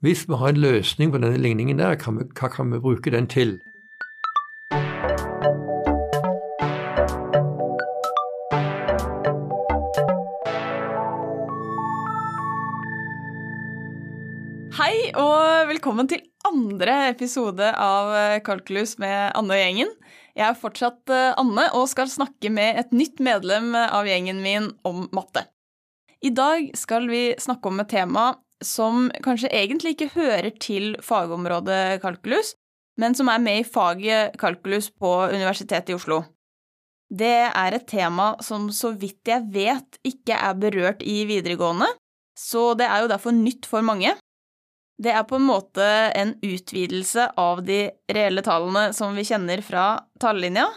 Hvis vi har en løsning på denne ligningen der, kan vi, hva kan vi bruke den til? Hei og velkommen til andre episode av Kalkulus med Anne og gjengen. Jeg er fortsatt eh, Anne og skal snakke med et nytt medlem av gjengen min om matte. I dag skal vi snakke om et tema som kanskje egentlig ikke hører til fagområdet kalkulus, men som er med i faget kalkulus på Universitetet i Oslo. Det er et tema som så vidt jeg vet ikke er berørt i videregående, så det er jo derfor nytt for mange. Det er på en måte en utvidelse av de reelle tallene som vi kjenner fra tallinja.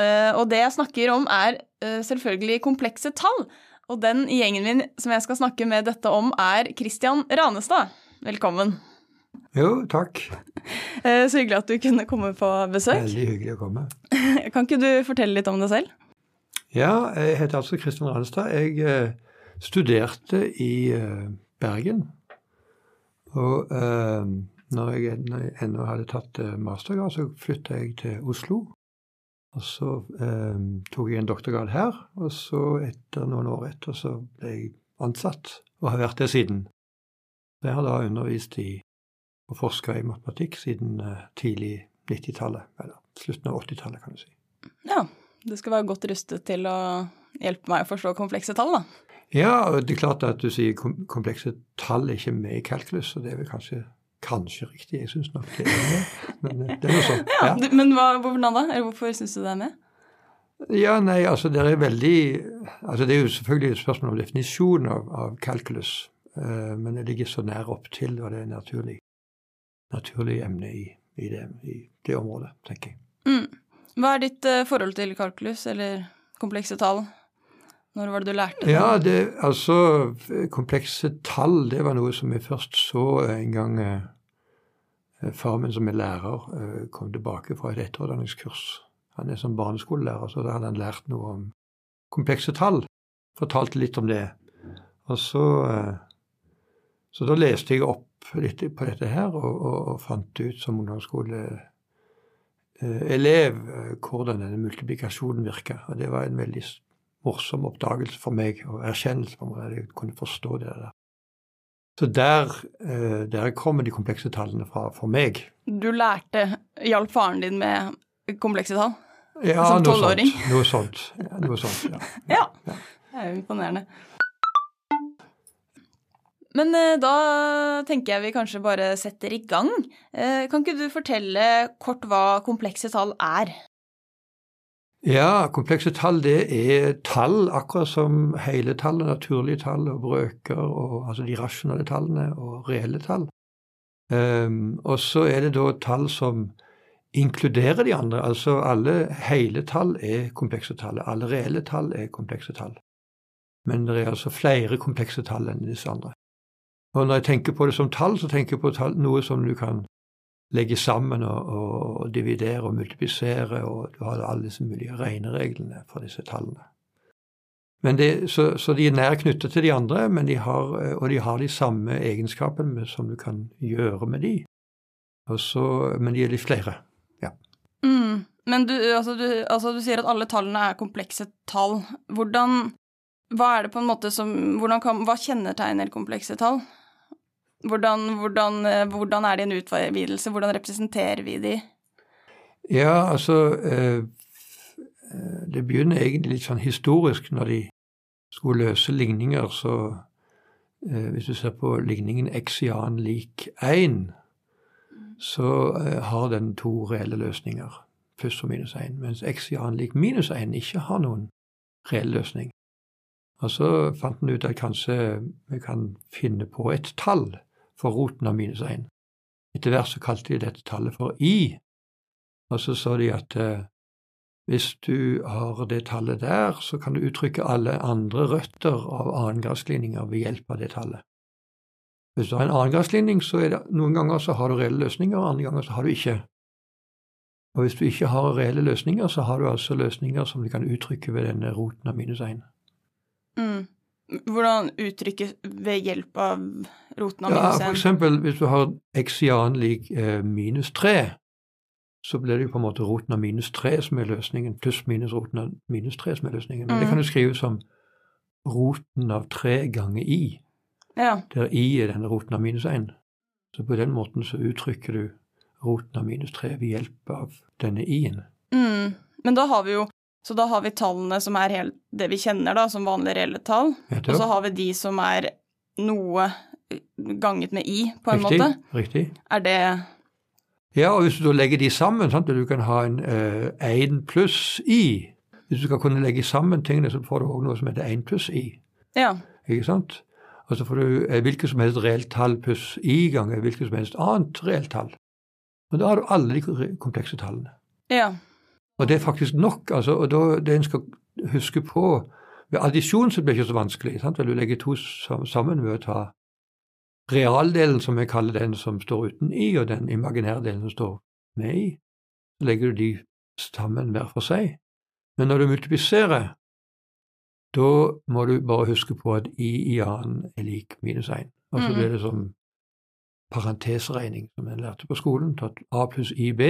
Eh, og det jeg snakker om, er eh, selvfølgelig komplekse tall. Og den i gjengen min som jeg skal snakke med dette om, er Christian Ranestad. Velkommen. Jo, takk. Eh, så hyggelig at du kunne komme på besøk. Veldig hyggelig å komme. Kan ikke du fortelle litt om deg selv? Ja, jeg heter altså Christian Ranestad. Jeg studerte i Bergen og eh, når jeg ennå hadde tatt eh, mastergrad, så flytta jeg til Oslo. Og så eh, tok jeg en doktorgrad her, og så etter noen år etter så ble jeg ansatt, og har vært det siden. Jeg har da undervist i og forska i matematikk siden eh, tidlig 90-tallet, eller slutten av 80-tallet, kan du si. Ja, du skal være godt rustet til å hjelpe meg å forstå komplekse tall, da. Ja, og det er klart at du sier komplekse tall er ikke med i kalkulus, og det er vel kanskje, kanskje riktig. Jeg syns nok det er med, men eh, det er noe sånn. Ja, ja. Men hva, hvordan da? Eller hvorfor syns du det er med? Ja, nei, altså det er veldig altså Det er jo selvfølgelig et spørsmål om definisjon av, av kalkulus, uh, men det ligger så nær opp til, og det er naturlig, naturlig emne i, i, det, i, det, området, tenker jeg. Mm. Hva er ditt uh, forhold til kalkulus, eller komplekse tall? Når var det du lærte det? Ja, det, altså Komplekse tall, det var noe som jeg først så en gang eh, far min som er lærer eh, kom tilbake fra et etterutdanningskurs. Han er som barneskolelærer, så da hadde han lært noe om komplekse tall. Fortalte litt om det. Og så, eh, så da leste jeg opp litt på dette her, og, og, og fant ut som ungdomsskoleelev eh, hvordan denne multiplikasjonen virka. Og det var en veldig morsom oppdagelse for meg, og erkjennelse for meg. Jeg kunne forstå det der. Så der, eh, der kommer de komplekse tallene fra for meg. Du lærte Hjalp faren din med komplekse tall? Ja, Som tolvåring? Noe sånt. Ja, noe sånt ja. ja. ja. Det er jo imponerende. Men eh, da tenker jeg vi kanskje bare setter i gang. Eh, kan ikke du fortelle kort hva komplekse tall er? Ja, komplekse tall det er tall, akkurat som hele tallet, naturlige tall og brøker, og, altså de rasjonelle tallene og reelle tall. Um, og så er det da tall som inkluderer de andre. Altså alle hele tall er komplekse tall. Alle reelle tall er komplekse tall. Men det er altså flere komplekse tall enn disse andre. Og når jeg tenker på det som tall, så tenker jeg på tall, noe som du kan legge sammen og, og, dividere og multiplisere, og du har alle disse mulige regnereglene for disse tallene. Det, så, så, de er nær knyttet til de andre, de har, og de har de samme egenskapene som du kan gjøre med de. Så, men de er litt flere. Ja. Mm, men du, altså du, altså du, sier at alle tallene er komplekse tall. Hvordan Hva er det på en måte som kan, Hva kjennetegner komplekse tall? Hvordan, hvordan, eh, hvordan, er de en utvidelse? Hvordan representerer vi de? Ja, altså eh, Det begynner egentlig litt sånn historisk når de skulle løse ligninger. Så eh, hvis du ser på ligningen x i annen lik 1, så har den to reelle løsninger. Pluss og minus 1. Mens x i annen lik minus 1 ikke har noen reell løsning. Og så fant en ut at kanskje vi kan finne på et tall for roten av minus 1. Etter hvert så kalte de dette tallet for i, og så sa de at eh, hvis du har det tallet der, så kan du uttrykke alle andre røtter av annengradsligninger ved hjelp av det tallet. Hvis du har en annengradsligning, så er det noen ganger så har du reelle løsninger, andre ganger så har du ikke. Og hvis du ikke har reelle løsninger, så har du altså løsninger som du kan uttrykke ved denne roten av minus 1. Mm. Hvordan uttrykke ved hjelp av roten av Ja, minus for eksempel hvis du har annen lik eh, minus 3, så blir det jo på en måte roten av minus 3 som er løsningen, pluss minus roten av minus 3 som er løsningen. Men det Mm. kan du skrive som roten av 3 ganger i, Ja. der i er denne roten av minus 1. Så på den måten så uttrykker du roten av minus 3 ved hjelp av denne i-en. Mm. Men da har vi jo Så da har vi tallene som er helt det vi kjenner da, som vanlige reelle tall. Og så har vi de som er noe ganget med i, på en Riktig, måte. riktig. Er det Ja, og hvis du legger de sammen, sant, at du kan ha en eh, 1 pluss i Hvis du skal kunne legge sammen tingene, så får du også noe som heter 1 pluss i. Ja. Ikke sant? Og så får du eh, hvilket som helst reelt tall pluss i ganger hvilket som helst annet reelt tall. Og da har du alle de komplekse tallene. Ja. Og det er faktisk nok. altså, og da, Det en skal huske på Ved addisjon så blir det ikke så vanskelig. sant? Vel, Du legger to sammen ved å ta realdelen, som jeg kaller den som står uten i, og den imaginære delen som står med i. Så legger du de sammen hver for seg. Men når du multipliserer, da må du bare huske på at i i annen er lik minus 1. Og så Mhm. blir det som parentesregning, som en lærte på skolen. Tatt a pluss ib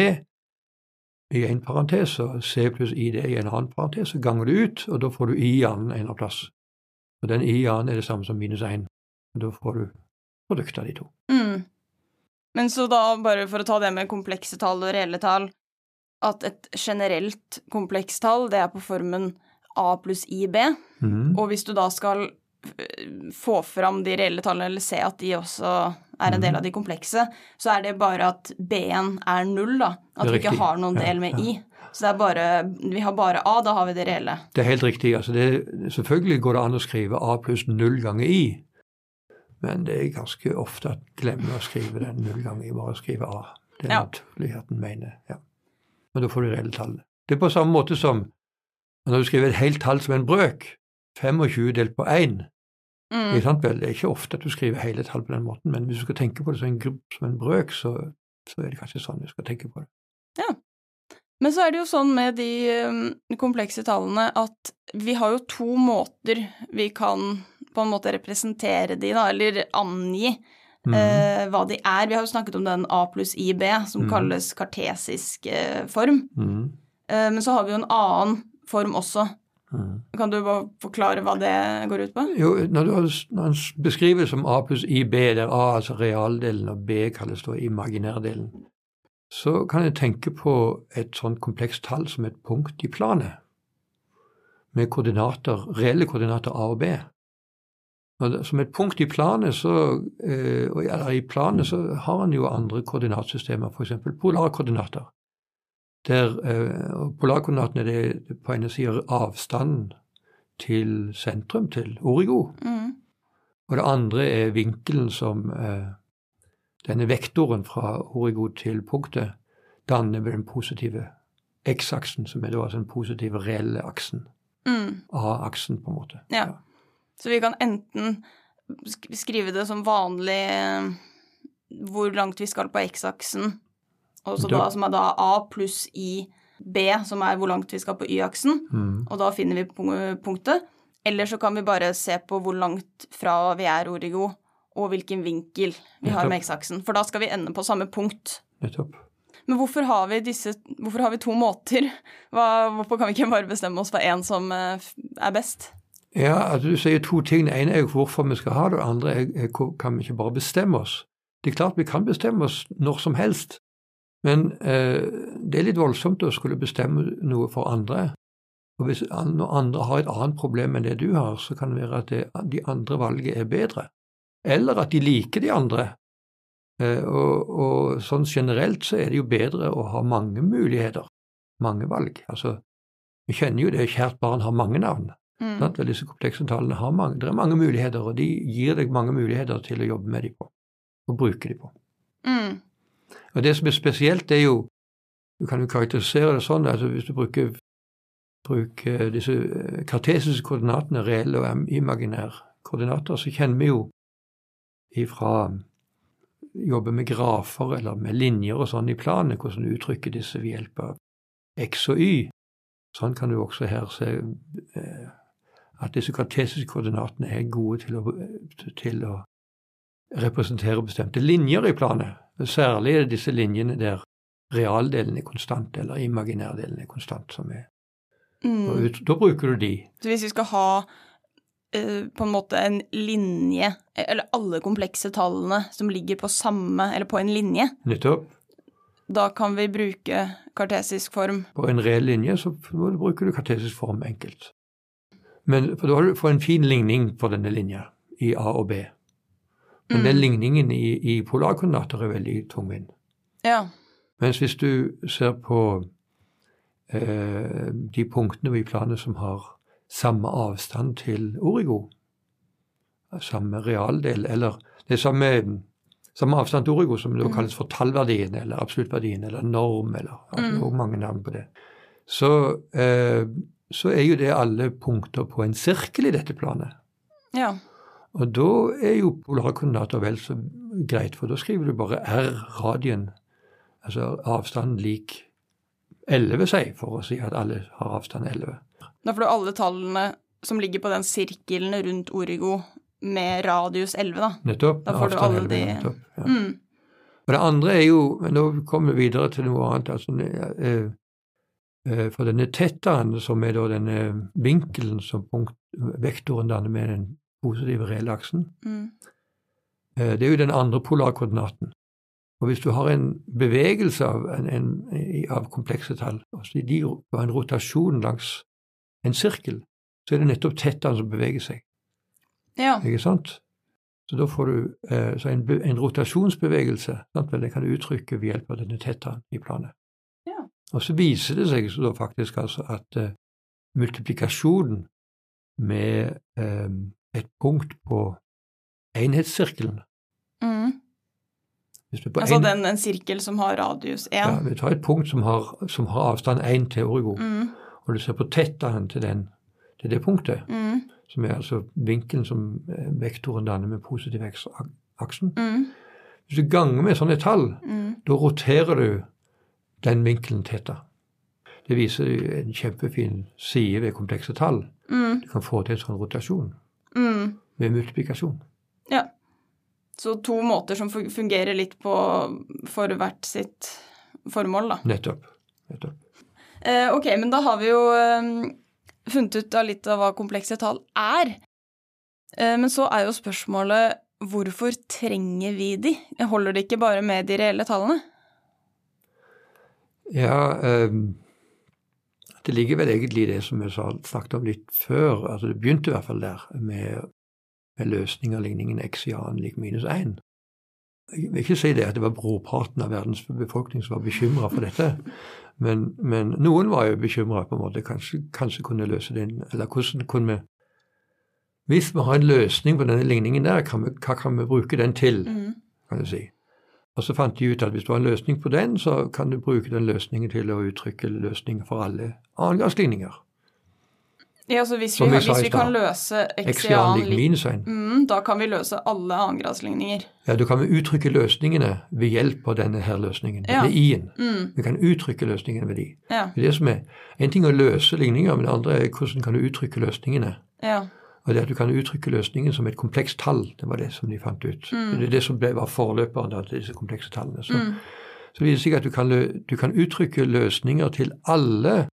i en parentes og c pluss id i en annen parentes. Så ganger du ut, og da får du i annen en av plass. Og den i annen er det samme som minus 1. Og da får du produktet av de to. Mm. Men så da, bare for å ta det med komplekse tall og reelle tall, at et generelt komplekst tall, det er på formen a pluss ib. Mm. Og hvis du da skal øh, få fram de reelle tallene, eller se at de også er en del Mhm. av de komplekse, så er det bare at b-en er null, da. At vi ikke har noen del med i. Så det er bare Vi har bare a, da har vi det reelle. Det er helt riktig. altså det, Selvfølgelig går det an å skrive a pluss null ganger i, men det er ganske ofte at glemmer å skrive den null ganger i, bare skrive a. Det er Ja. naturligheten, at en mener. ja. Men da får du reelle tall. Det er på samme måte som når du skriver et helt tall som en brøk, 25 delt på 1. Mm. Ikke sant vel? Det er ikke ofte at du skriver hele tall på den måten, men hvis du skal tenke på det som en, grupp, som en brøk, så, så er det kanskje sånn du skal tenke på det. Ja. Men så er det jo sånn med de um, komplekse tallene at vi har jo to måter vi kan på en måte representere de, da, eller angi mm. eh, hva de er. Vi har jo snakket om den A pluss IB, som mm. kalles kartesisk eh, form. Eh, men så har vi jo en annen form også. Kan du bare forklare hva det går ut på? Jo, når du når han beskrives som A pluss IB, der A altså realdelen og B kalles da imaginærdelen, så kan en tenke på et sånt komplekst tall som et punkt i planet, med koordinater, reelle koordinater A og B. Som et punkt i planet, så, eh, i planet så har en jo andre koordinatsystemer, f.eks. polarkoordinater. Der, eh, Polarkoordinatene er på ene sida avstanden til sentrum, til origo. Mm. Og det andre er vinkelen som eh, denne vektoren fra origo til punktet danner med den positive x-aksen, som er da altså den positive reelle aksen. Mm. A-aksen, på en måte. Ja. Så vi kan enten skrive det som vanlig eh, hvor langt vi skal på x-aksen, og så da, som er da a pluss i b, som er hvor langt vi skal på y-aksen, Mm. og da finner vi punktet. Eller så kan vi bare se på hvor langt fra vi er origo, og hvilken vinkel vi har med x-aksen. For da skal vi ende på samme punkt. Nettopp. Men hvorfor har vi disse Hvorfor har vi to måter? Hva, hvorfor kan vi ikke bare bestemme oss for én som eh, er best? Ja, altså Du sier to ting. Det ene er jo hvorfor vi skal ha det, og det andre er kan vi ikke bare bestemme oss. Det er klart vi kan bestemme oss når som helst, men eh, det er litt voldsomt å skulle bestemme noe for andre. Og hvis når andre har et annet problem enn det du har, så kan det være at det, de andre valget er bedre. Eller at de liker de andre. Eh, og, og sånn generelt så er det jo bedre å ha mange muligheter, mange valg. Altså, vi kjenner jo det, kjært barn har mange navn. Mm. Sant? Disse komplekse tallene har mange, det er mange muligheter, og de gir deg mange muligheter til å jobbe med dem på, og bruke dem på. Mm. Og Det som er spesielt, det er jo Du kan jo karakterisere det sånn altså hvis du bruker, bruker disse eh, kartesiske koordinatene, reelle og imaginære koordinater, så kjenner vi jo ifra jobbe med grafer eller med linjer og sånn i planet, hvordan du uttrykker disse ved hjelp av x og y. Sånn kan du også her se eh, at disse kartesiske koordinatene er gode til å, til å representere bestemte linjer i planet. Særlig er det disse linjene der realdelen er konstant, eller imaginærdelen er konstant. som er. Mm. Og ut, da bruker du de. Så hvis vi skal ha eh, på en måte en linje, eller alle komplekse tallene som ligger på samme, eller på en linje, Nettopp. da kan vi bruke kartesisk form. På en reell linje så bruker du kartesisk form enkelt. Men for da har du får en fin ligning på denne linja i A og B. Men den ligningen i, i polarkoordinater er veldig tungvint. Ja. Mens hvis du ser på eh, de punktene i planet som har samme avstand til origo, samme realdel, eller det er samme, samme avstand til origo, som da kalles for tallverdien, eller absoluttverdien, eller norm, eller altså, er mange navn på det, så, eh, så er jo det alle punkter på en sirkel i dette planet. Ja. Og da er jo polare koordinater vel så greit, for da skriver du bare r radien, altså avstand lik 11, si, for å si at alle har avstand 11. Da får du alle tallene som ligger på den sirkelen rundt Origo med radius 11, da. Nettopp. Da får du alle 11, de- nettopp, ja. Mm. Og det andre er jo men Nå kommer vi videre til noe annet. altså eh, eh, For denne tettaen, som er da denne vinkelen som punkt, vektoren danner med den positive relaksen. Mm. Eh, Det er jo den andre polarkoordinaten. Og hvis du har en bevegelse av, en, en, av komplekse tall, altså de har en rotasjon langs en sirkel, så er det nettopp tettaen som beveger seg. Ja. ikke sant? Så da får du eh, så en, en rotasjonsbevegelse. Sant? Det kan du uttrykke ved hjelp av denne tettaen i planet. Ja. Og så viser det seg så da faktisk altså at eh, multiplikasjonen med eh, et punkt på enhetssirkelen Mm. Altså en- den, en sirkel som har radius 1. Ja, vi tar et punkt som har, som har avstand 1 til origo, Mm. og du ser på tettaen til, den, til det punktet, Mm. som er altså vinkelen som eh, vektoren danner med positiv aksen. Mm. Hvis du ganger med sånne tall, Mm. da roterer du den vinkelen tetta. Det viser en kjempefin side ved komplekse tall. Mm. Du kan få til en sånn rotasjon Mm. Med multiplikasjon. Ja. Så to måter som fungerer litt på for hvert sitt formål, da. Nettopp. Nettopp. Eh, ok, men da har vi jo eh, funnet ut av litt av hva komplekse tall er. Eh, men så er jo spørsmålet hvorfor trenger vi de? Holder det ikke bare med de reelle tallene? Ja, ehm, det ligger vel egentlig i det som vi snakket om litt før. altså Det begynte i hvert fall der med, med løsning av ligningen x i annen lik minus 1. Jeg vil ikke si det at det var brorparten av verdens befolkning som var bekymra for dette, men, men noen var jo bekymra på en måte, kanskje, kanskje kunne løse det, eller hvordan kunne vi Hvis vi har en løsning på denne ligningen der, kan vi, hva kan vi bruke den til? Mm. kan du si. Og så fant de ut at hvis du har en løsning på den, så kan du bruke den løsningen til å uttrykke løsninger for alle annengangsligninger. Ja, så hvis vi, hvis vi kan løse X i annen annen lik lik minus 1. mm, Da kan vi løse alle annengradsligninger. Ja, du kan vi uttrykke løsningene ved hjelp av denne her løsningen. Ja. Med i-en. Mm. Vi kan uttrykke løsningene ved de. Ja. Det er det som er. En ting er å løse ligninger, men det andre er hvordan kan du uttrykke løsningene. ja. Og det at du kan uttrykke løsningen som et komplekst tall, det var det som de fant ut. Mm. Det er det som ble, var forløperen da, til disse komplekse tallene. Så, Mm. så viser det seg at du kan, du kan uttrykke løsninger til alle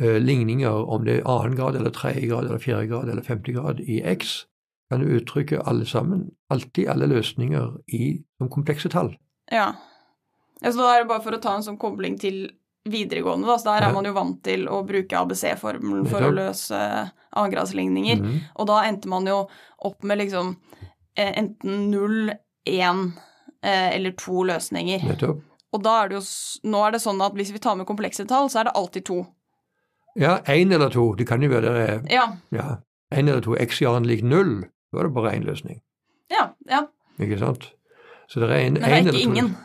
eh, ligninger, om det er annen grad eller tredje grad eller fjerde grad eller femte grad i x, kan du uttrykke alle sammen, alltid alle løsninger i, som komplekse tall. Ja. Altså, Så da er det bare for å ta en sånn kobling til videregående, da. Så der er man jo vant til å bruke ABC-formelen for å løse Mm -hmm. Og da endte man jo opp med liksom eh, enten null, én eh, eller to løsninger. Nettopp. Og da er det jo Nå er det sånn at hvis vi tar med komplekse tall, så er det alltid to. Ja, én eller to. Det kan jo være det Ja. ja, én eller to X-jaren lik null. Da er det bare én løsning. Ja. ja. Ikke sant? Så det er en, Men det er en ikke ingen.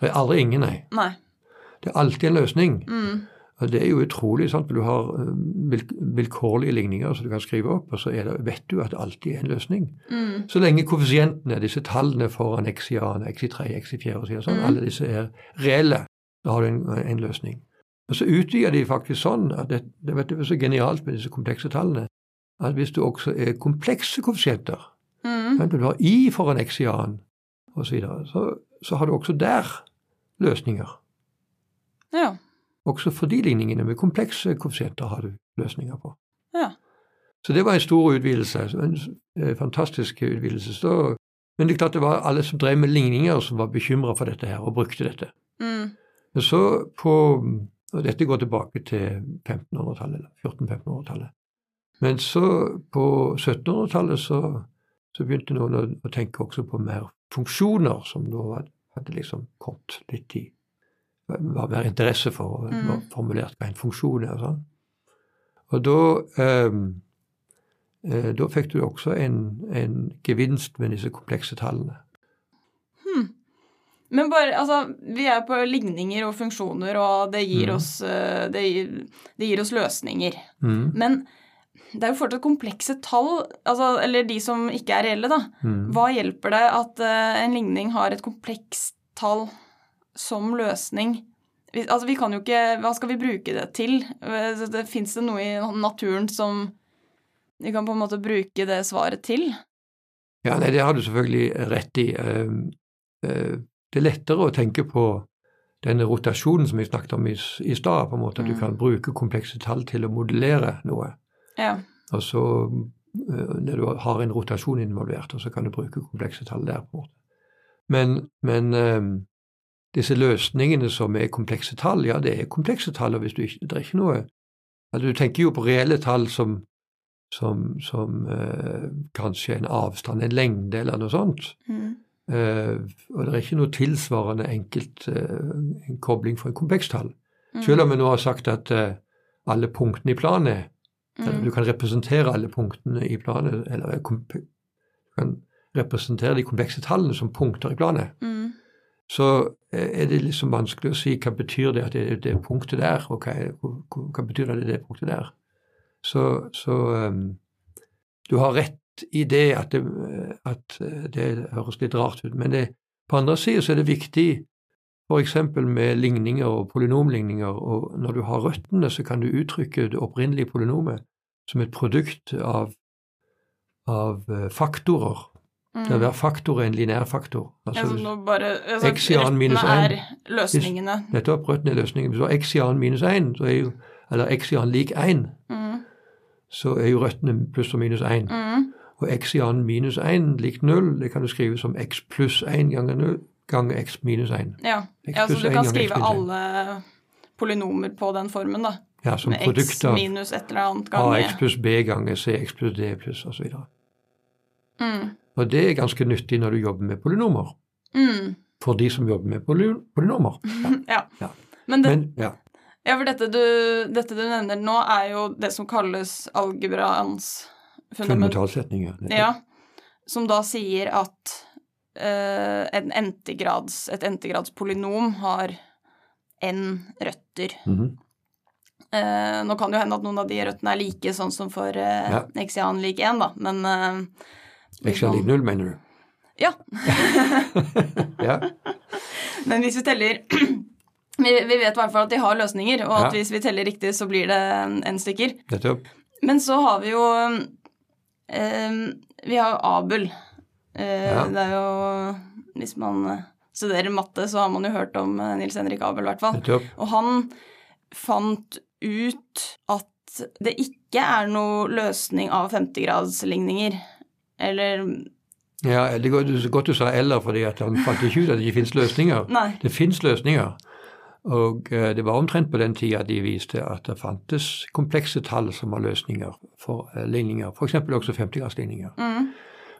Det er aldri ingen, nei. Nei. Det er alltid en løsning. Mm. Og Det er jo utrolig. sant? Du har eh, vilkårlige ligninger som du kan skrive opp, og så det, vet du at det alltid er en løsning. Mm. Så lenge koeffisientene, disse tallene foran x i annen, x i tredje, x i fjerde, og sånn, Mhm. alle disse er reelle, da har du en, en løsning. Og så utvider de faktisk sånn at det, det, vet du, er så genialt med disse komplekse tallene. at hvis du også er komplekse koeffisienter, Mm. du har i foran x i annen osv., så, så så har du også der løsninger. Ja. Også for de ligningene med komplekse koeffisienter har du løsninger på. Ja. Så det var en stor utvidelse, en eh, fantastisk utvidelse. Så, men det er klart det var alle som drev med ligninger, som var bekymra for dette her og brukte dette. Mm. Men så på Og dette går tilbake til 1500-tallet, eller 1400-1500-tallet. Men så på 1700-tallet så, så begynte noen å, å tenke også på mer funksjoner, som da hadde liksom kommet litt i Var mer interesse for, Mm. formulert hva en funksjon er og sånn. Og da ehm, eh, Da fikk du også en, en gevinst med disse komplekse tallene. Men bare, altså, vi er på ligninger og funksjoner, og det gir, Mm. oss, eh, det gir, det gir oss løsninger. Mm. Men det er jo fortsatt komplekse tall, altså, eller de som ikke er reelle, da. Mm. Hva hjelper det at eh, en ligning har et komplekst tall som løsning? Vi, altså, vi kan jo ikke Hva skal vi bruke det til? Eh, Det, Fins det noe i naturen som vi kan på en måte bruke det svaret til? Ja, nei, det har du selvfølgelig rett i. Eh, eh, Det er lettere å tenke på denne rotasjonen som vi snakket om i, i stad, på en måte at du Mm. kan bruke komplekse tall til å modellere noe. Ja. Og så eh, når du har en rotasjon involvert, og så kan du bruke komplekse tall der. på en måte. Men, men eh, disse løsningene som er komplekse tall, ja, det er komplekse tall, og hvis du ikke, det er ikke noe altså, Du tenker jo på reelle tall som, som, som eh, kanskje en avstand, en lengde eller noe sånt. Mm. Eh, og det er ikke noe tilsvarende enkelt eh, en kobling for en komplekst tall. Mm. Selv om vi nå har sagt at eh, alle punktene i planet eller Mm. Du kan representere alle punktene i planet, eller er du kan representere de komplekse tallene som punkter i planet. Mm. Så eh, er det liksom vanskelig å si hva betyr det at det er det punktet der, og hva, hva, betyr det at det er det punktet der. Så, så um, du har rett i det at, det at det høres litt rart ut, men det, på andre siden så er det viktig f.eks. med ligninger og polynomligninger, og når du har røttene, så kan du uttrykke det opprinnelige polynomet som et produkt av, av eh, faktorer. Mm. Der hver faktor er en lineær faktor. Altså, Altså, nå bare, altså, X i annen minus røttene er løsningene. Nettopp, røttene er løsningen. Hvis du har x i annen minus 1, så er jo, eller x i annen lik 1, Mm. så er jo røttene pluss og minus 1. Mm. Og x i annen minus 1 lik 0, det kan du skrive som x pluss 1 ganger 0 ganger x minus 1. Ja. X ja, så du kan skrive x alle polynomer på den formen, da. Ja, som Med produkt x av minus et eller annet ganger. ax pluss b ganger cx pluss d pluss osv. Mm. Og det er ganske nyttig når du jobber med polynomer. Mm. For de som jobber med poly polynomer. Ja. Ja. Men, det, Men ja, ja, for dette du, dette du nevner nå, er jo det som kalles algebraens fundament. fundamentalsetninger. Ja, som da sier at uh, en entegrads, et entegradspolynom har n røtter. Mm -hmm. uh, nå kan det jo hende at noen av de røttene er like, sånn som for uh, Ja. lik 1, da, men eh, X null, lik 0, mener du? Ja. Ja. Men hvis vi teller vi, vi vet i hvert fall at de har løsninger, og at Ja. hvis vi teller riktig, så blir det n stykker. Nettopp. Men så har vi jo eh, Vi har jo Abel. Eh, Ja. Det er jo Hvis man studerer matte, så har man jo hørt om eh, Nils Henrik Abel, i hvert fall. Nettopp. Og han fant ut at det ikke er noe løsning av femtegradsligninger. Eller Ja, det er godt, du sa eller, fordi han fant ikke ut at det ikke finnes løsninger. Nei. Det finnes løsninger. Og eh, det var omtrent på den tida de viste at det fantes komplekse tall som var løsninger for eh, ligninger, f.eks. også femtegradsligninger. Mm.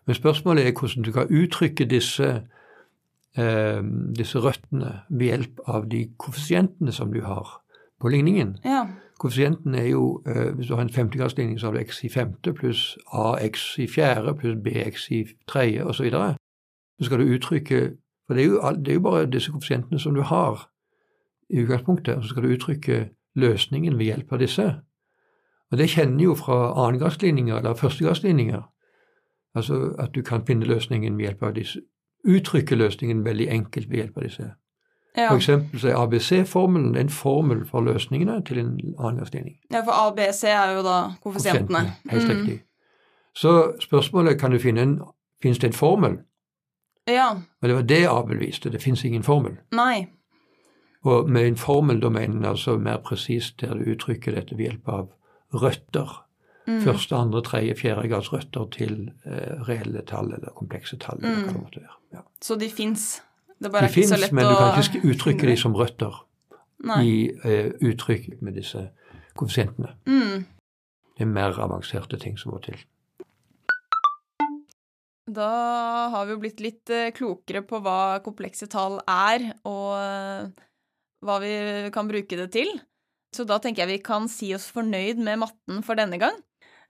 Men spørsmålet er hvordan du kan uttrykke disse, eh, disse røttene ved hjelp av de koeffisientene som du har på ligningen. Ja. Koeffisienten er jo, eh, hvis du har en femtegradsligning, så har du x i femte pluss ax i fjerde pluss bx i tredje osv. Så, så skal du uttrykke For det er, jo, det er jo bare disse koeffisientene som du har i utgangspunktet, og så skal du uttrykke løsningen ved hjelp av disse. Og det kjenner jo fra annengradsligninger eller førstegradsligninger. Altså at du kan finne løsningen ved hjelp av disse. Uttrykke løsningen veldig enkelt ved hjelp av disse. Ja. Eksempel så er ABC-formelen en formel for løsningene til en annengradsligning. ja, for ABC er jo da koeffisientene. Helt Mm. riktig. Så spørsmålet kan du finne en Fins det en formel? Ja. Og det var det Abel viste. Det fins ingen formel. Nei. Og med en formel da mener en altså mer presist der du uttrykker dette ved hjelp av røtter. Mm. Første, andre, tredje, fjerde grads røtter til eh, reelle tall eller komplekse tall. eller hva det måtte være. Ja. Så de fins. Det bare De ikke så fins, men du kan ikke uttrykke dem som røtter Nei. i eh, uttrykk med disse koeffisientene. Mm. Det er mer avanserte ting som må til. Da har vi jo blitt litt eh, klokere på hva komplekse tall er, og eh, hva vi kan bruke det til. Så da tenker jeg vi kan si oss fornøyd med matten for denne gang.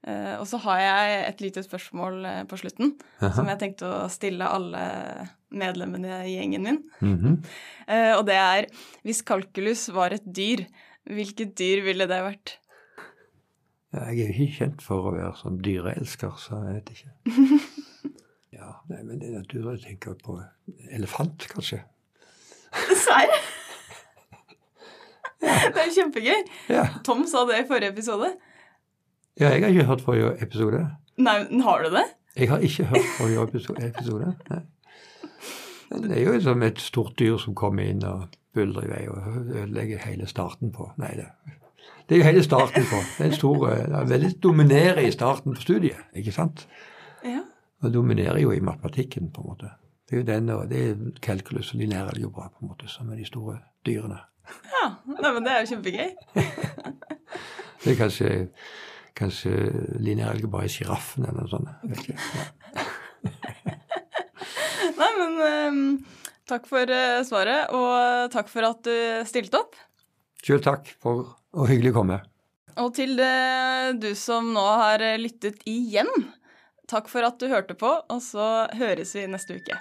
Eh, Og så har jeg et lite spørsmål eh, på slutten, som jeg tenkte å stille alle medlemmene i gjengen min. Mhm. Eh, Og det er hvis kalkulus var et dyr, hvilket dyr ville det vært? Jeg er jo ikke kjent for å være sånn dyreelsker, så jeg vet ikke. Ja, nei, men det er naturlig å tenke på elefant, kanskje. Serr? Det er kjempegøy. Ja. Tom sa det i forrige episode. Ja, jeg har ikke hørt forrige episode. Nei, har du det? Jeg har ikke hørt forrige episo- episode. Nei. Det er jo som et stort dyr som kommer inn og buldrer i vei og ødelegger hele starten på Nei, det, det er jo hele starten på. Det er en stor eh, veldig dominerer i starten på studiet, ikke sant? Ja. Og dominerer jo i matematikken, på en måte. Det er jo den, og det er kalkulus og de lærer det jo bra, på en måte, som er de store dyrene. ja. Nei, men det er jo kjempegøy. Det er kanskje, kanskje linær bare er sjiraffen eller noe sånt. Ja. Nei, men um, takk for eh, svaret, og takk for at du stilte opp. Sjøl takk, for, og hyggelig å komme. Og til du som nå har lyttet igjen, takk for at du hørte på, og så høres vi neste uke.